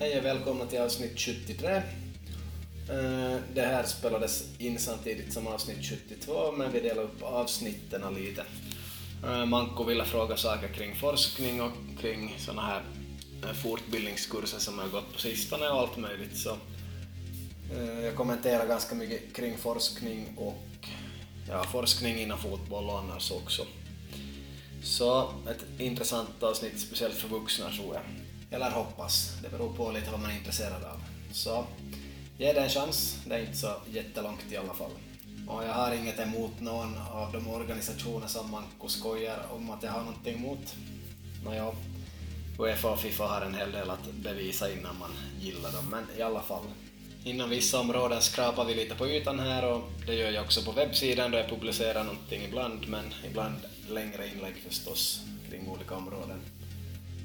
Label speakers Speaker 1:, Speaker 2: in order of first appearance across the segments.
Speaker 1: Hej och välkomna till avsnitt 73. Eh, det här spelades in samtidigt som avsnitt 72, men vi delar upp avsnitten lite. Eh, Manko ville fråga saker kring forskning och kring såna här eh, fortbildningskurser som jag har gått på sistone och allt möjligt. Så jag kommenterar ganska mycket kring forskning och ja, forskning inom fotboll och annars också. Så ett intressant avsnitt, speciellt för vuxna tror jag. Eller hoppas, det beror på lite vad man är intresserad av. Så ge det en chans, det är inte så jättelångt i alla fall. Och jag har inget emot någon av de organisationer som Manko skojar om att jag har någonting emot. Nåja, Uefa och Fifa har en hel del att bevisa innan man gillar dem, men i alla fall. Inom vissa områden skrapar vi lite på ytan här och det gör jag också på webbsidan då jag publicerar någonting ibland, men ibland längre inlägg förstås kring olika områden.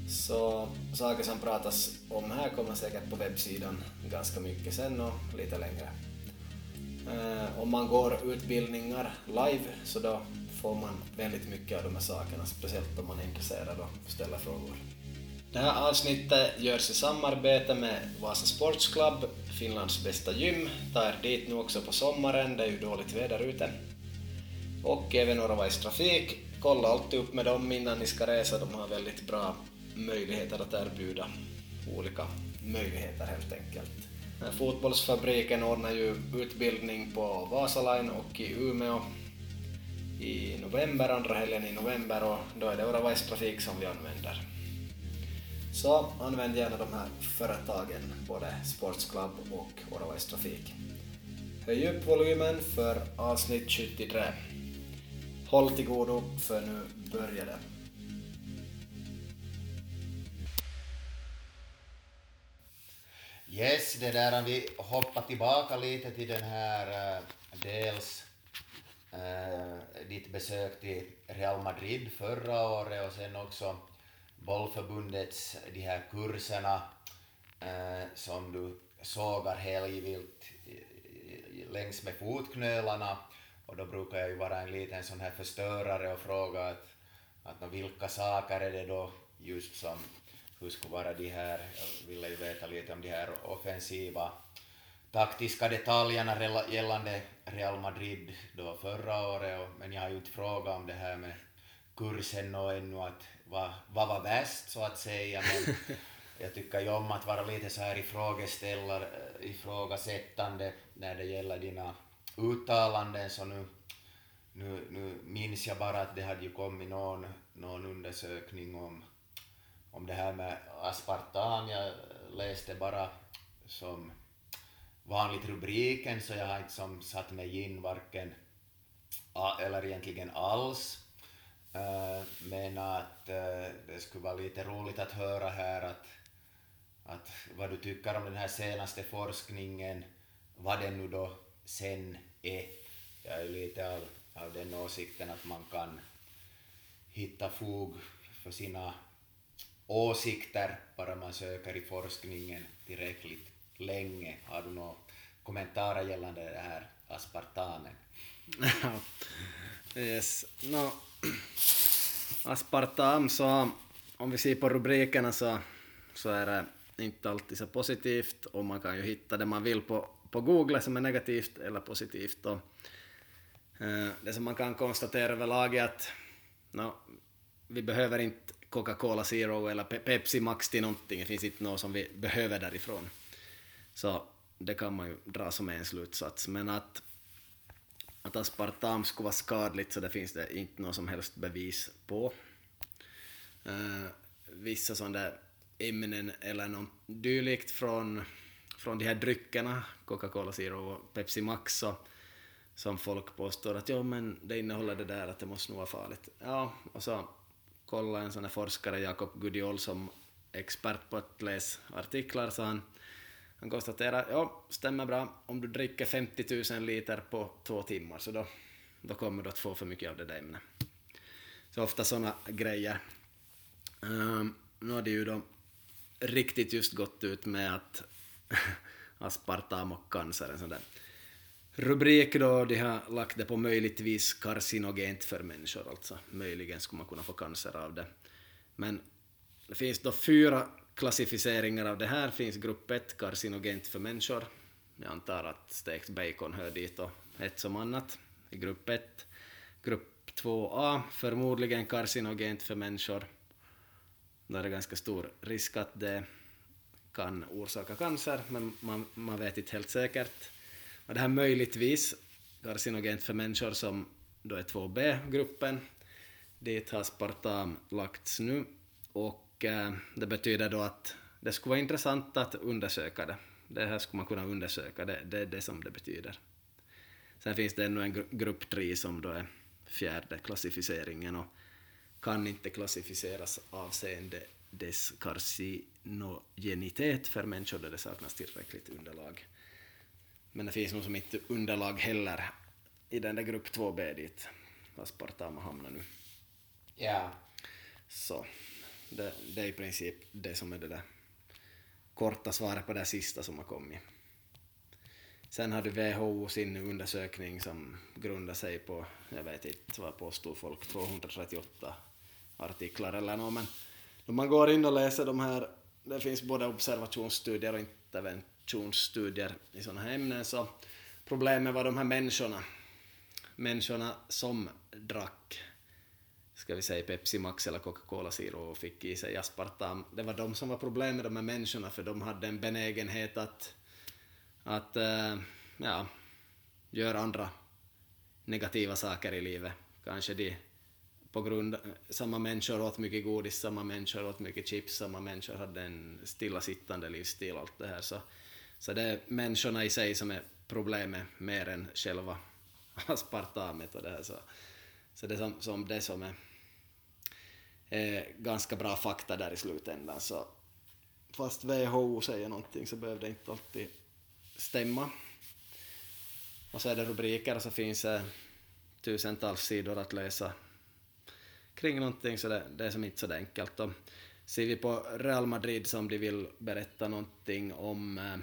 Speaker 1: Så saker som pratas om här kommer säkert på webbsidan ganska mycket sen och lite längre. Eh, om man går utbildningar live så då får man väldigt mycket av de här sakerna, speciellt om man är intresserad och ställer frågor. Det här avsnittet görs i samarbete med Vasa Sports Club, Finlands bästa gym. Ta er dit nu också på sommaren, det är ju dåligt väder ute. Och även Oravais Trafik. Kolla alltid upp med dem innan ni ska resa, de har väldigt bra möjligheter att erbjuda olika möjligheter helt enkelt. Fotbollsfabriken ordnar ju utbildning på Vasaline och i Umeå i november, andra helgen i november och då är det Oravais Trafik som vi använder. Så använd gärna de här företagen, både Sportsklubb och Oravais Trafik. Höj upp volymen för avsnitt 73. Håll till godo för nu börjar det.
Speaker 2: Yes, det där vi hoppar tillbaka lite till den här eh, dels uh, ditt besök till Real Madrid förra året och sen också bollförbundets de här kurserna uh, som du sågar helgvilt längs med fotknölarna. Och då brukar jag ju vara en liten sån här förstörare och fråga att, att vilka saker är det då just som hur skulle vara de här, jag ville ju veta lite om de här offensiva taktiska detaljerna gällande Real Madrid då förra året, och, men jag har ju inte frågat om det här med kursen och ännu att vad, vad var bäst så att säga, men jag tycker ju om att vara lite så här ifrågaställare, ifrågasättande när det gäller dina uttalanden, så nu, nu, nu minns jag bara att det hade ju kommit någon, någon undersökning om om det här med aspartam, jag läste bara som vanligt rubriken så jag har inte som satt mig in varken eller egentligen alls. Eh, men att eh, det skulle vara lite roligt att höra här att, att vad du tycker om den här senaste forskningen, vad den nu då sen är. Jag är lite av, av den åsikten att man kan hitta fog för sina åsikter bara man söker i forskningen tillräckligt länge. Har du några kommentarer gällande det här aspartamen?
Speaker 1: yes. No, aspartam, så om vi ser på rubrikerna så, så är det inte alltid så positivt och man kan ju hitta det man vill på, på Google som är negativt eller positivt. Och, eh, det som man kan konstatera överlag är att no, vi behöver inte Coca-Cola Zero eller Pepsi Max till någonting. Det finns inte något som vi behöver därifrån. Så det kan man ju dra som en slutsats. Men att, att aspartam skulle vara skadligt så det finns det inte något som helst bevis på. Uh, vissa sådana där ämnen eller något dylikt från, från de här dryckerna, Coca-Cola Zero och Pepsi Max, så, som folk påstår att ja men det innehåller det där att det måste nog vara farligt. Ja, och så kolla en sån här forskare, Jakob Gudiol, som expert på att läsa artiklar, så han, han konstaterar ja, stämmer bra, om du dricker 50 000 liter på två timmar, så då, då kommer du att få för mycket av det där ämnet. Så ofta såna grejer. Um, nu har det ju då riktigt just gått ut med att aspartam och cancer, en sån där rubrik då, de har lagt det på möjligtvis karcinogent för människor, alltså möjligen skulle man kunna få cancer av det. Men det finns då fyra klassificeringar av det här finns grupp 1, karcinogent för människor. Jag antar att stekt bacon hör dit och ett som annat i grupp 1. Grupp 2A, förmodligen karcinogent för människor. Där är det ganska stor risk att det kan orsaka cancer, men man, man vet inte helt säkert. Och det här möjligtvis karcinogent för människor som då är 2B-gruppen. Dit har spartam lagts nu och eh, det betyder då att det skulle vara intressant att undersöka det. Det här skulle man kunna undersöka, det, det är det som det betyder. Sen finns det ännu en grupp 3 som då är fjärde klassificeringen och kan inte klassificeras avseende dess karcinogenitet för människor där det saknas tillräckligt underlag. Men det finns nog som inte underlag heller i den där grupp 2B dit aspartam hamnar nu.
Speaker 2: Ja.
Speaker 1: Så det, det är i princip det som är det där korta svaret på det sista som har kommit. Sen hade WHO sin undersökning som grundar sig på, jag vet inte vad påstod folk, 238 artiklar eller något, men om man går in och läser de här, det finns både observationsstudier och interventionsstudier i sådana här ämnen, så problemet var de här människorna, människorna som drack ska vi säga Pepsi Max eller Coca-Cola Zero och fick i sig aspartam. Det var de som var problemet, de här människorna, för de hade en benägenhet att, att eh, ja, göra andra negativa saker i livet. Kanske de på grund samma människor åt mycket godis, samma människor åt mycket chips, samma människor hade en stillasittande livsstil, allt det här. Så, så det är människorna i sig som är problemet mer än själva aspartamet och det här. Så, så det är som, som det som är, eh, ganska bra fakta där i slutändan. Så fast WHO säger någonting så behöver det inte alltid stämma. Och så är det rubriker och så finns det tusentals sidor att läsa kring någonting så det, det är som inte så enkelt. Och ser vi på Real Madrid som de vill berätta någonting om eh,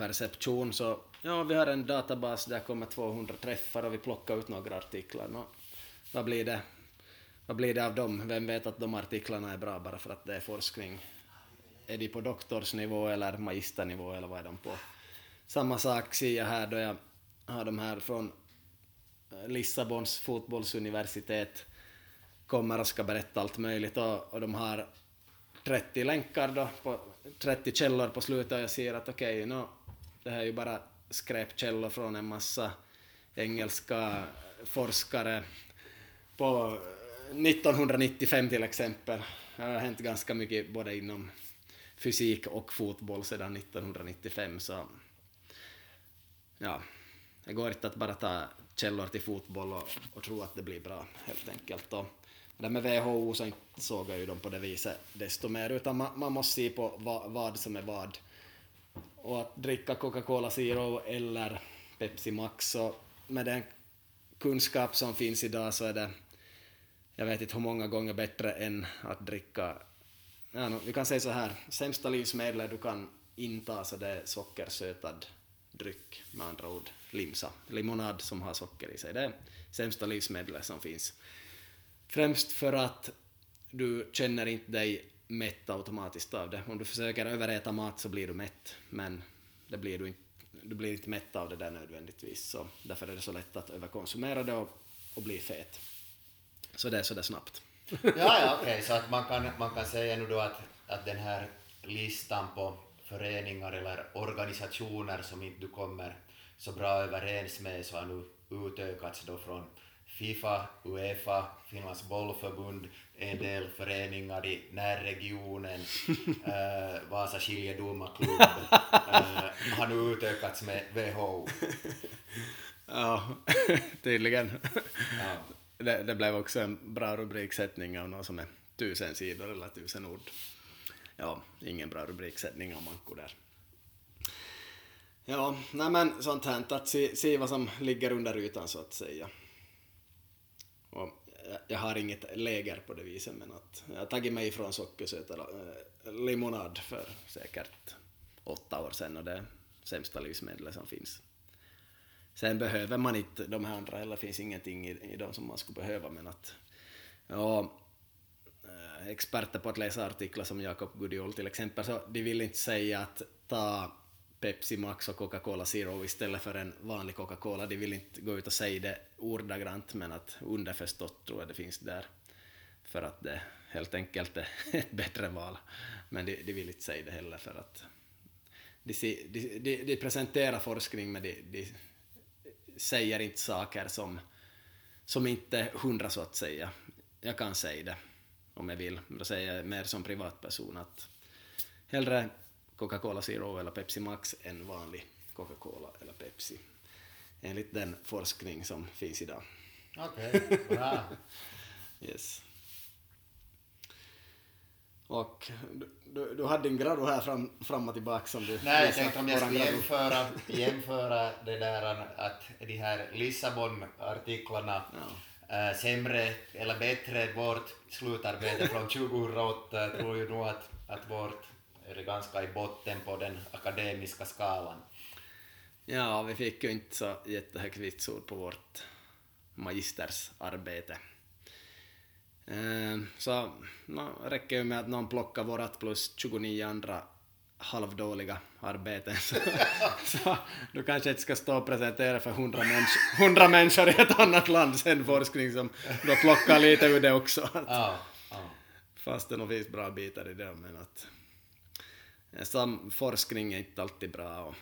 Speaker 1: perception så ja, vi har en databas där kommer 200 träffar och vi plockar ut några artiklar. Nå, vad blir det? Vad blir det av dem? Vem vet att de artiklarna är bra bara för att det är forskning? Är de på doktorsnivå eller magisternivå eller vad är de på? Samma sak ser jag här då jag har de här från eh, Lissabons fotbollsuniversitet kommer och ska berätta allt möjligt och, och de har 30 länkar då, på, 30 källor på slutet och jag ser att okej, okay, no, det här är ju bara skräpkällor från en massa engelska forskare på 1995 till exempel. Det har hänt ganska mycket både inom fysik och fotboll sedan 1995 så ja, det går inte att bara ta källor till fotboll och, och tro att det blir bra helt enkelt. Och det med WHO så såg jag ju dem på det viset desto mer, utan man, man måste se på va, vad som är vad. Och att dricka Coca-Cola Zero eller Pepsi Max, så med den kunskap som finns idag så är det, jag vet inte hur många gånger bättre än att dricka, ja, vi kan säga så här, sämsta livsmedlet du kan inta så det är sockersötad dryck, med andra ord limsa, limonad som har socker i sig. Det är sämsta livsmedlet som finns. Främst för att du känner inte dig mätt automatiskt av det. Om du försöker överäta mat så blir du mätt, men det blir du, inte, du blir inte mätt av det där nödvändigtvis. Så därför är det så lätt att överkonsumera det och, och bli fet. Så det är sådär snabbt.
Speaker 2: ja, ja okej, okay. så att man kan, man kan säga nu då att, att den här listan på föreningar eller organisationer som inte du kommer så bra överens med så har nu utökats då från Fifa, Uefa, Finlands bollförbund, en del föreningar i närregionen, äh, Vasa skiljedomarklubb, äh, har nu utökats med WHO.
Speaker 1: Ja, tydligen. Ja. Det, det, blev också en bra rubriksättning av något som är tusen sidor eller tusen ord. Ja, ingen bra rubriksättning av Manko där. Ja, nej men sånt här, att se, se vad som ligger under ytan så att säga. Och jag har inget läger på det viset, men att jag har tagit mig ifrån sockersöta eh, limonad för säkert åtta år sedan och det är sämsta livsmedlet som finns. Sen behöver man inte de här andra heller, finns ingenting i, i dem som man skulle behöva, men att ja, eh, experter på att läsa artiklar som Jakob Gudiol till exempel, så de vill inte säga att ta Pepsi Max och Coca-Cola Zero istället för en vanlig Coca-Cola. De vill inte gå ut och säga det ordagrant, men att underförstått tror jag det finns där. För att det helt enkelt är ett bättre val. Men de, de vill inte säga det heller för att de, de, de, de presenterar forskning men de, de säger inte saker som, som inte är hundra så att säga. Jag kan säga det om jag vill, men då säger jag mer som privatperson att hellre Coca-Cola Zero eller Pepsi Max än vanlig Coca-Cola eller Pepsi. Enligt den forskning som finns idag.
Speaker 2: Okej, okay, bra.
Speaker 1: yes. Och du, du hade din grado här fram, fram och tillbaka som du
Speaker 2: Nej, jag tänkte om jag skulle jämföra, jämföra det där att de här Lissabon-artiklarna ja. äh, sämre eller bättre vårt slutarbete från 2008. Jag tror ju nog att, att vårt är ganska i botten på den akademiska skalan.
Speaker 1: Ja, vi fick ju inte så jättehögt vitsord på vårt magistersarbete. Ehm, så no, räcker ju med att någon plockar vårat plus 29 andra halvdåliga arbeten så, så du kanske inte ska stå och presentera för 100, människ 100 människor i ett annat land sen forskning som då plockar lite ur det också. Att, ja, ja. Fast det nog finns bra bitar i det men att sam forskning är inte alltid bra och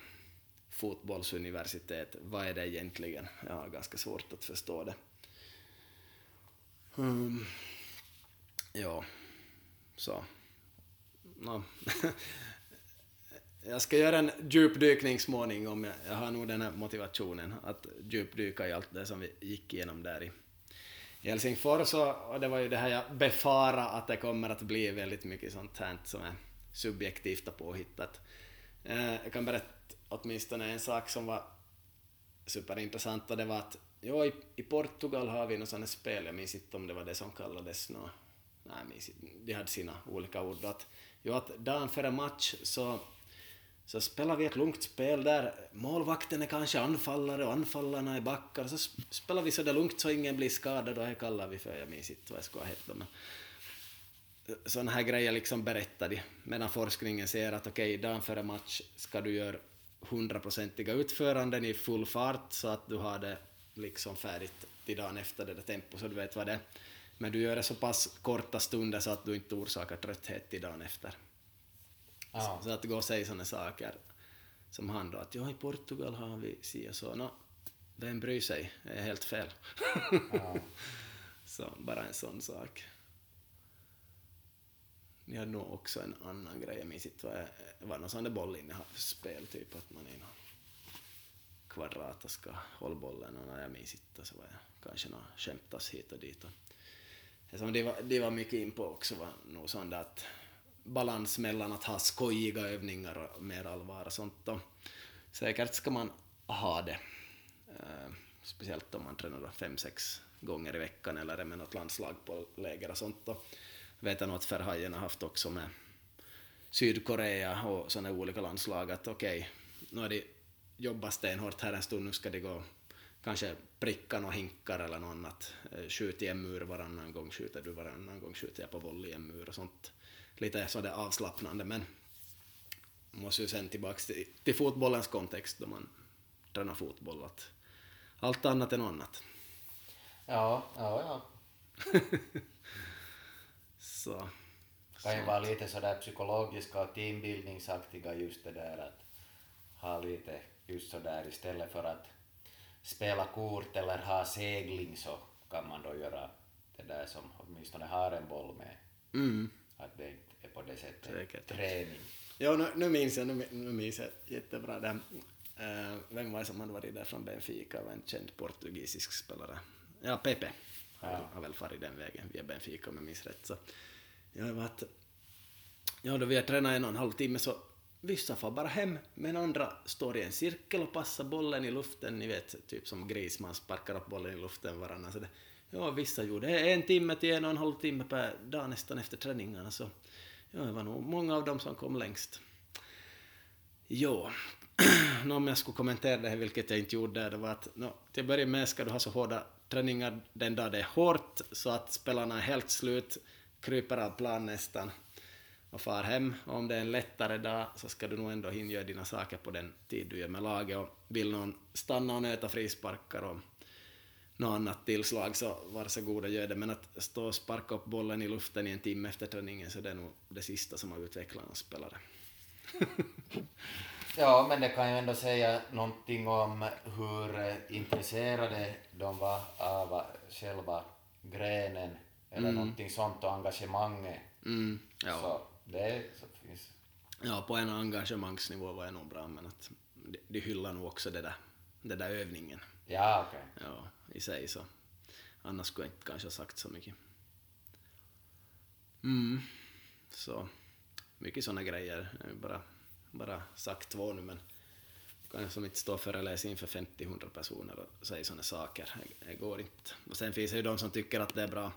Speaker 1: fotbollsuniversitet, vad är det egentligen? Jag har ganska svårt att förstå det. Mm. Ja, så. No. jag ska göra en djupdykning småningom. Jag, jag har nog den här motivationen att djupdyka i allt det som vi gick igenom där i, i Helsingfors. Och, och det var ju det här jag befarade att det kommer att bli väldigt mycket sånt här som är subjektivt och påhittat. Eh, jag kan berätta åtminstone en sak som var superintressant och det var att jo, i, i Portugal har vi något sånt spel, jag minns inte om det var det som kallades nå, nej, de hade sina olika ord. Att, jo, att dagen före match så, så spelar vi ett lugnt spel där målvakten är kanske anfallare och anfallarna är backar. Så spelar vi så där lugnt så ingen blir skadad och det kallar vi för, jag minns inte vad jag ska heta. hetat sådana här grejer liksom berättar de, medan forskningen säger att okej, okay, dagen före match ska du göra hundraprocentiga utföranden i full fart så att du har det liksom färdigt till dagen efter det där tempo så du vet vad det är. Men du gör det så pass korta stunder så att du inte orsakar trötthet till dagen efter. Ja. Så att gå och säga sådana saker som han då, att ja, i Portugal har vi si och så. No, vem bryr sig? Det är helt fel. Ja. så bara en sån sak. Ni hade nog också en annan grej, jag minns inte vad det var, någon sån där bollinnehavsspel, typ att man i någon kvadrat ska hålla bollen och när jag minns inte så var det kanske något skämtas hit och dit. Och det som de var, de var mycket in på också var nog sånt att balans mellan att ha skojiga övningar och mer allvar och sånt. Och säkert ska man ha det. Uh, speciellt om man tränar fem, sex gånger i veckan eller är med något landslag på läger och sånt. Och vet jag nog att Ferhajen har haft också med Sydkorea och sådana olika landslag att okej, okay, nu har de jobbat stenhårt här en stund, nu ska de gå kanske pricka några hinkar eller något annat. Eh, skjut i en mur varannan gång, skjuter du varannan gång, skjuter jag på volley i en mur och sånt. Lite sådär avslappnande men måste ju sen tillbaks till, till fotbollens kontext då man tränar fotboll. Att allt annat något annat.
Speaker 2: Ja, ja, ja.
Speaker 1: Så.
Speaker 2: Kan ju vara lite sådär psykologiska och teambildningsaktiga just det där att ha lite just sådär istället för att spela kort eller ha segling så kan man då göra det där som åtminstone har en boll med.
Speaker 1: Mm.
Speaker 2: Att det inte är på det sättet Säkert. träning.
Speaker 1: Ja, nu, nu minns jag, nu, nu minns jag jättebra det. Uh, vem var det som hade varit där från Benfica, en känd portugisisk spelare. Ja, Pepe ja. har väl farit den vägen via Benfica om jag minns rätt. Så, ja, var att, ja, då vi har tränat en och en halv timme så Vissa får bara hem, men andra står i en cirkel och passar bollen i luften, ni vet, typ som gris, man sparkar upp bollen i luften varannan. Så det, ja, vissa gjorde en timme till en och en halv timme per dag nästan efter träningarna, så ja, det var nog många av dem som kom längst. Jo, om jag skulle kommentera det här, vilket jag inte gjorde, det var att no, till att börja med ska du ha så hårda träningar den dag det är hårt, så att spelarna är helt slut kryper av plan nästan och far hem. Och om det är en lättare dag så ska du nog ändå hinna göra dina saker på den tid du gör med laget och vill någon stanna och nöta frisparkar och något annat tillslag så varsågod och gör det. Men att stå och sparka upp bollen i luften i en timme efter träningen så det är nog det sista som har utvecklat en spelare.
Speaker 2: ja, men det kan ju ändå säga någonting om hur eh, intresserade de var av själva grenen eller mm. någonting sånt och engagemanget.
Speaker 1: Mm, ja.
Speaker 2: Så det så finns...
Speaker 1: Ja, på en engagemangsnivå var det nog bra, men att de, de hyllar nog också det där, det där övningen.
Speaker 2: Ja, okej.
Speaker 1: Okay. Ja, i sig så. Annars skulle jag inte kanske ha sagt så mycket. Mm, så mycket såna grejer. Bara, bara sagt två nu, men kan jag som inte stå och föreläsa inför 50-100 personer och säga sådana saker. Det, det går inte. Och sen finns det ju de som tycker att det är bra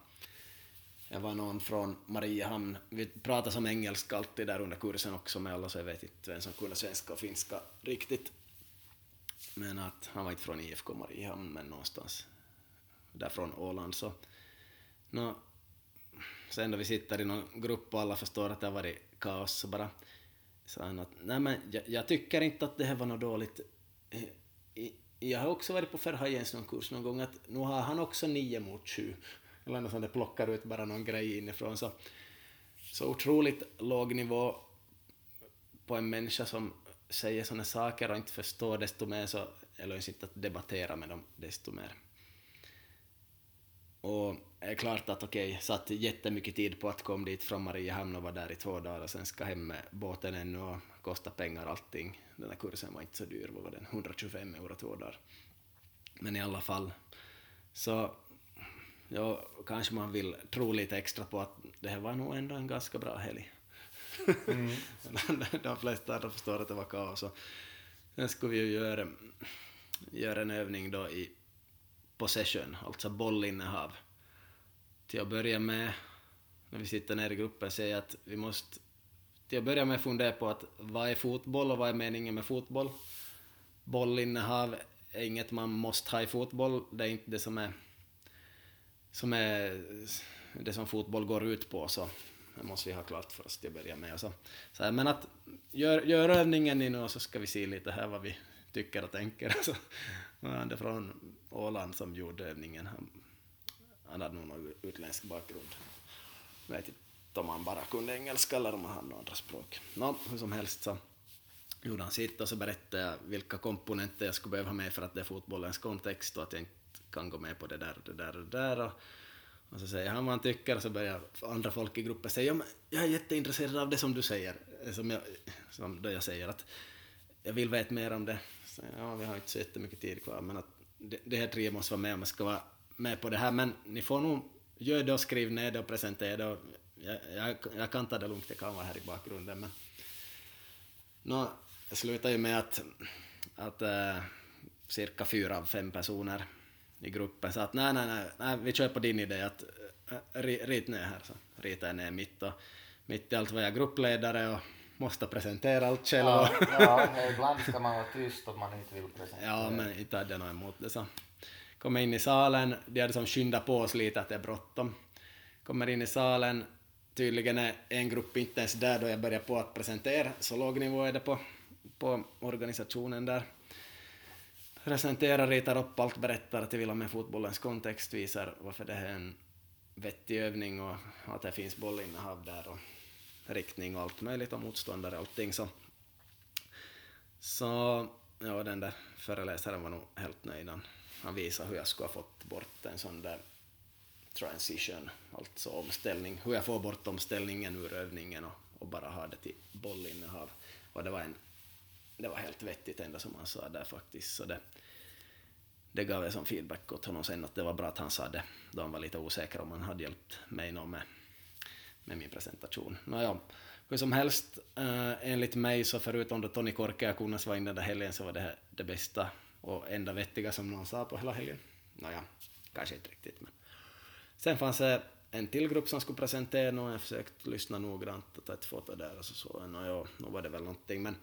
Speaker 1: jag var någon från Mariehamn, vi pratade som engelska alltid där under kursen också med alla så jag vet inte vem som kunde svenska och finska riktigt. Men att han var inte från IFK Mariehamn men någonstans där från Åland så. Nå, sen då vi sitter i någon grupp och alla förstår att det har varit kaos så bara sa han att nej men jag, jag tycker inte att det här var något dåligt. Eh, jag har också varit på Ferhajens någon kurs någon gång att nu har han också nio mot sju eller något sånt där plockar ut bara någon grej inifrån. Så, så otroligt låg nivå på en människa som säger sådana saker och inte förstår desto mer så är det inte att debattera med dem desto mer. Och är klart att okej, okay, satt jättemycket tid på att komma dit från Mariehamn och vara där i två dagar och sen ska hem med båten ännu och kosta pengar allting. Den där kursen var inte så dyr, vad var den? 125 euro två dagar. Men i alla fall. Så ja, kanske man vill tro lite extra på att det här var nog ändå en ganska bra helg. Mm. De flesta de förstår att det var kaos. Sen skulle vi ju göra, göra en övning då i possession, alltså bollinnehav. Till att börja med, när vi sitter ner i gruppen, säger att vi måste till att börja med fundera på att vad är fotboll och vad är meningen med fotboll? Bollinnehav är inget man måste ha i fotboll, det är inte det som är som är det som fotboll går ut på så det måste vi ha klart för oss till att börja med. Så, så här, men att gör, gör övningen nu och så ska vi se lite här vad vi tycker och tänker. Så var han det från Åland som gjorde övningen. Han, han hade nog någon utländsk bakgrund. Jag vet inte om han bara kunde engelska eller om han hade några andra språk. Nå, hur som helst så gjorde han sitt och så berättade jag vilka komponenter jag skulle behöva med för att det är fotbollens kontext och att jag inte kan gå med på det där och det där och det där. Och, och så säger han vad han tycker och så börjar andra folk i gruppen säga ja, men jag är jätteintresserad av det som du säger, som jag, som då jag säger att jag vill veta mer om det. Så, ja, vi har inte så jättemycket tid kvar men att det, det här tre måste vara med om jag ska vara med på det här men ni får nog göra det och skriv ner det och presentera det och jag, jag, jag kan ta det lugnt, jag kan vara här i bakgrunden men nå, det slutar ju med att, att äh, cirka fyra av fem personer i gruppen sa att nej, nej, nej, nej vi kör på din idé att äh, rit ner här. Så ritade jag ner mitt och mitt i allt var jag gruppledare och måste presentera allt själv.
Speaker 2: Ja, ja, ibland ska man vara tyst om man inte vill presentera.
Speaker 1: Ja, men inte hade jag något emot det. Så kommer in i salen, de hade som liksom skyndat på oss lite att det är bråttom. Kommer in i salen, tydligen är en grupp inte ens där då jag börjar på att presentera, så låg nivå är det på, på organisationen där presenterar, ritar upp allt, berättar till och med fotbollens kontext, visar varför det är en vettig övning och att det finns bollinnehav där och riktning och allt möjligt och motståndare och allting så. Så ja, den där föreläsaren var nog helt nöjd. Han, visade hur jag skulle ha fått bort en sån där transition, alltså omställning, hur jag får bort omställningen ur övningen och, och bara ha det till bollinnehav. Och det var en det var helt vettigt ändå som han sa där faktiskt. Så det, det gav jag som feedback åt honom sen att det var bra att han sa det då han var lite osäker om han hade hjälpt mig någon med, med min presentation. Nåja, hur som helst, eh, enligt mig så förutom då Tony Korkeakunnas var inne den där helgen så var det här det bästa och enda vettiga som någon sa på hela helgen. Nåja, kanske inte riktigt men. Sen fanns det en till grupp som skulle presentera och jag försökte lyssna noggrant och ta ett foto där och så så, nåja, nu var det väl någonting men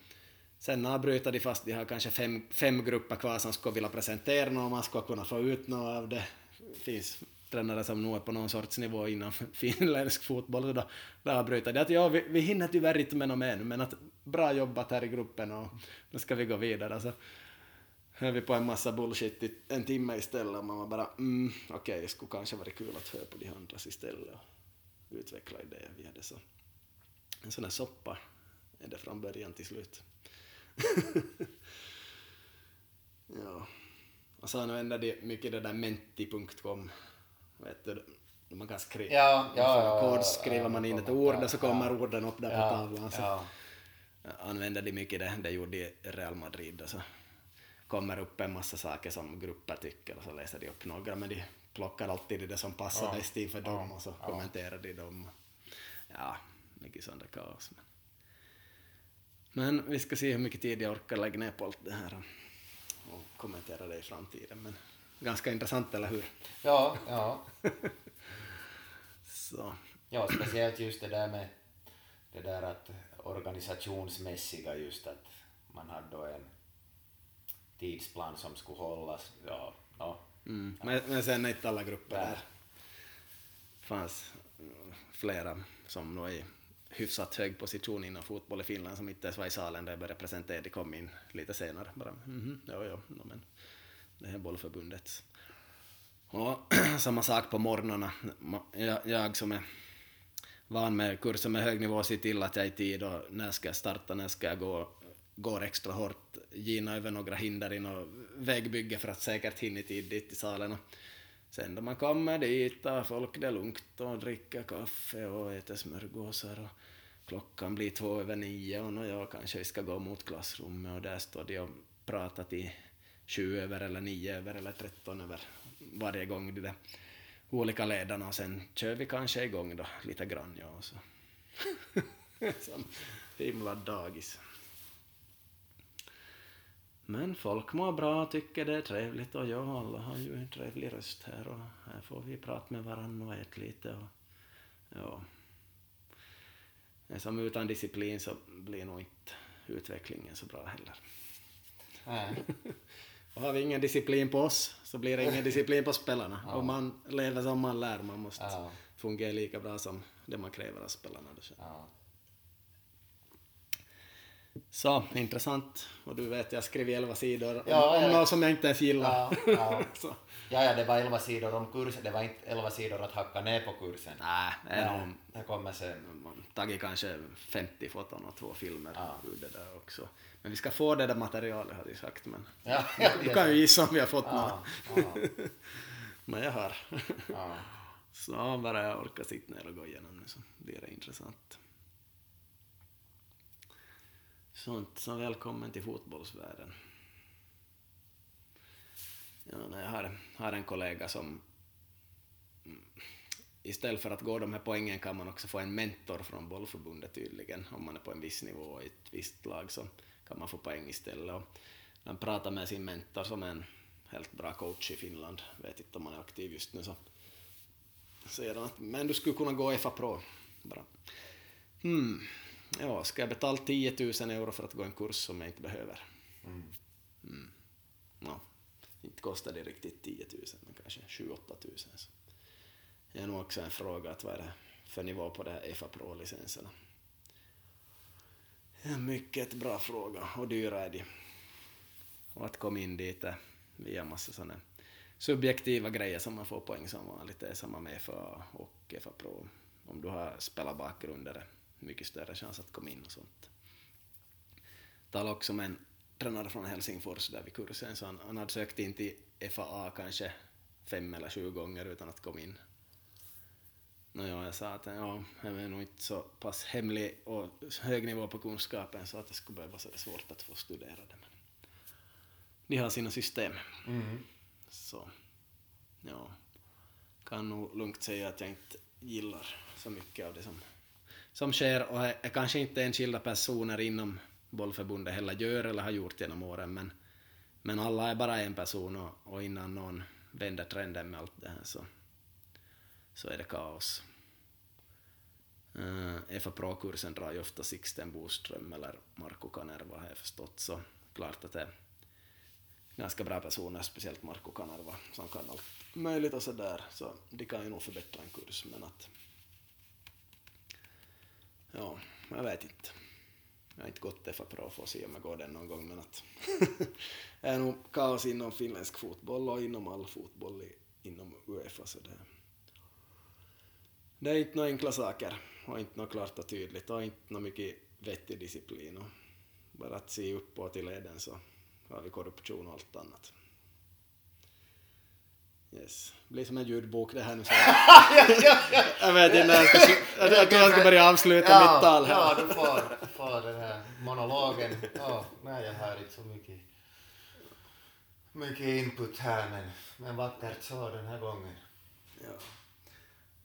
Speaker 1: Sen avbryter de fast de har kanske fem, fem grupper kvar som skulle vilja presentera något, man skulle kunna få ut något av det. Det finns tränare som nu är på någon sorts nivå inom finländsk fotboll, så då, då avbryter det att ja, vi, vi hinner tyvärr inte med något mer nu, men att bra jobbat här i gruppen och nu ska vi gå vidare. Så hör vi på en massa bullshit i en timme istället och man var bara mm, okej, okay, det skulle kanske vara kul att höra på de andras istället och utveckla idéer via det. Så en sån här soppa är det från början till slut. ja. Och så använder de mycket det där menti.com. Vet du, man kan skriva,
Speaker 2: Ja, ja, ja,
Speaker 1: kod skriver man in ett ord och så kommer orden upp där på tavlan. Så använder de mycket det, det gjorde de i Real Madrid. Och så kommer upp en massa saker som grupper tycker och så läser de upp några men de plockar alltid det som passar
Speaker 2: Ja,
Speaker 1: bäst inför dem
Speaker 2: ja,
Speaker 1: och så
Speaker 2: ja.
Speaker 1: kommenterar de dem. Ja, mycket sånt där kaos. Men. men vi ska se hur mycket tid jag orkar lägga ner på allt det här och, och kommentera det i framtiden. Men ganska intressant, eller hur?
Speaker 2: Ja, ja.
Speaker 1: Så,
Speaker 2: Ja, speciellt just det där med det där att organisationsmässiga just att man hade då en tidsplan som skulle hållas. Ja, ja.
Speaker 1: mm. men, men sen inte alla grupper
Speaker 2: Nej.
Speaker 1: där. fanns mm, flera som nog är i hyfsat hög position inom fotboll i Finland som inte ens var i salen där jag började presentera. De kom in lite senare. Bara, mhm, ja, ja, no, men det här är bollförbundets. Och samma sak på morgnarna. Jag, jag som är van med kurser med hög nivå ser till att jag är i tid och när ska jag starta, när ska jag gå, går extra hårt, gina över några hinder i något vägbygge för att säkert hinna i tid dit till salen. Sen då man kommer dit tar folk det lugnt och dricker kaffe och äter smörgåsar och klockan blir två över nio och nå, ja, kanske vi ska gå mot klassrummet och där står de och pratar till sju över eller nio över eller tretton över varje gång de där olika ledarna och sen kör vi kanske igång då lite grann ja och så. Som himla dagis. Men folk mår bra, tycker det är trevligt och ja, alla har ju en trevlig röst här och här får vi prata med varandra och äta lite och ja. Som utan disciplin så blir nog inte utvecklingen så bra heller.
Speaker 2: Nej.
Speaker 1: Och har vi ingen disciplin på oss så blir det ingen disciplin på spelarna. Och man lever som man lär, man måste
Speaker 2: Ja.
Speaker 1: fungera lika bra som det man kräver av spelarna.
Speaker 2: Ja.
Speaker 1: Så, intressant. Och du vet, jag skrev 11 sidor om,
Speaker 2: Ja,
Speaker 1: om något som jag inte ens gillar.
Speaker 2: Ja, ja. ja, det var elva sidor om kursen, det var inte elva sidor att hacka ner på kursen.
Speaker 1: Nej, det är nog
Speaker 2: det kommer sen.
Speaker 1: tagit kanske 50 foton och två filmer
Speaker 2: Ja.
Speaker 1: ur det där också. Men vi ska få det där materialet har de sagt. Men
Speaker 2: Ja, ja,
Speaker 1: du kan ju gissa om vi har fått
Speaker 2: ja,
Speaker 1: något.
Speaker 2: ja,
Speaker 1: Men jag har.
Speaker 2: ja.
Speaker 1: Så bara jag orkar sitta ner och gå igenom nu så blir det intressant. Sånt, som välkommen till fotbollsvärlden. Ja, jag har, har en kollega som mm, istället för att gå de här poängen kan man också få en mentor från bollförbundet tydligen. Om man är på en viss nivå i ett visst lag så kan man få poäng istället. Och han pratar med sin mentor som är en helt bra coach i Finland, vet inte om han är aktiv just nu så säger han att men du skulle kunna gå FA Pro. Bra. Hmm. Ja, ska jag betala 10 000 euro för att gå en kurs som jag inte behöver? Mm. Ja, inte kostar det riktigt 10 000, men kanske 7-8 000. Så. Det är nog också en fråga att vad är det för nivå på det här FA Pro-licenserna? En mycket bra fråga och dyra är de. Och att komma in dit är via massa sådana subjektiva grejer som man får poäng som vanligt. Det är samma med FA och FA Pro. Om du har spelarbakgrund är det mycket större chans att komma in och sånt. Talade också med en tränare från Helsingfors där vid kursen, så han, han hade sökt in till FAA kanske fem eller sju gånger utan att komma in. Nåja, jag sa att ja, jag är nog inte så pass hemlig och hög nivå på kunskapen så att det skulle behöva vara svårt att få studera det. Men de har sina system.
Speaker 2: Mm.
Speaker 1: Så, ja. Kan nog lugnt säga att jag inte gillar så mycket av det som, som sker och är, kanske inte enskilda personer inom bollförbundet heller gör eller har gjort genom åren men, men alla är bara en person och, och innan någon vänder trenden med allt det här så, så är det kaos. Eh, uh, FA Pro-kursen drar ju ofta Sixten Boström eller Marko Kanerva har jag förstått så klart att det är ganska bra personer, speciellt Marko Kanerva, som kan allt, möjligt och sådär, så de kan ju nog förbättra en kurs, men att... Ja, jag vet inte. Jag har inte gått det för bra för att se om jag går den någon gång, men att... det är nog kaos inom finländsk fotboll och inom all fotboll i, inom Uefa, så det... Det är inte några enkla saker, och inte något klart och tydligt, och inte något mycket vettig disciplin. Och bara att se uppåt i leden så har vi korruption och allt annat. Yes. Det blir som en ljudbok det här nu. Så jag vet inte när jag ska, jag, tror jag ska börja avsluta
Speaker 2: ja,
Speaker 1: mitt tal här.
Speaker 2: Ja, du får, får den här monologen. Ja, nej, jag har inte så mycket, mycket input här, men, men vackert så den här gången.
Speaker 1: Ja.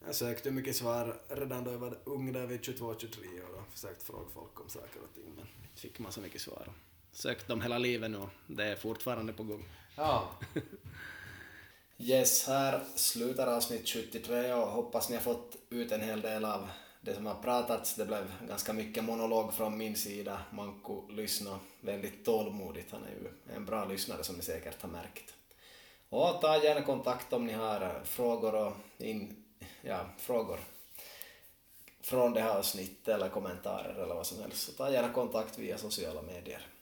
Speaker 1: Jag sökte mycket svar redan då jag var ung, där vid 22-23 år och försökt fråga folk om saker och ting, men inte fick man så mycket svar. Sökt dem hela livet nu och det är fortfarande på gång.
Speaker 2: Ja,
Speaker 1: Yes, här slutar avsnitt 73 och hoppas ni har fått ut en hel del av det som har pratats. Det blev ganska mycket monolog från min sida. Manko lyssnade väldigt tålmodigt. Han är ju en bra lyssnare som ni säkert har märkt. Och ta gärna kontakt om ni har frågor och in, ja, frågor från det här avsnittet eller kommentarer eller vad som helst. Så ta gärna kontakt via sociala medier.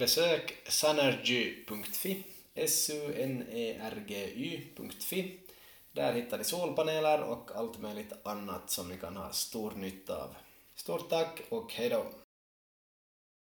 Speaker 1: Besök sanergy.fi, sunergy.fi, Där hittar ni solpaneler och allt möjligt annat som ni kan ha stor nytta av. Stort tack och hej då!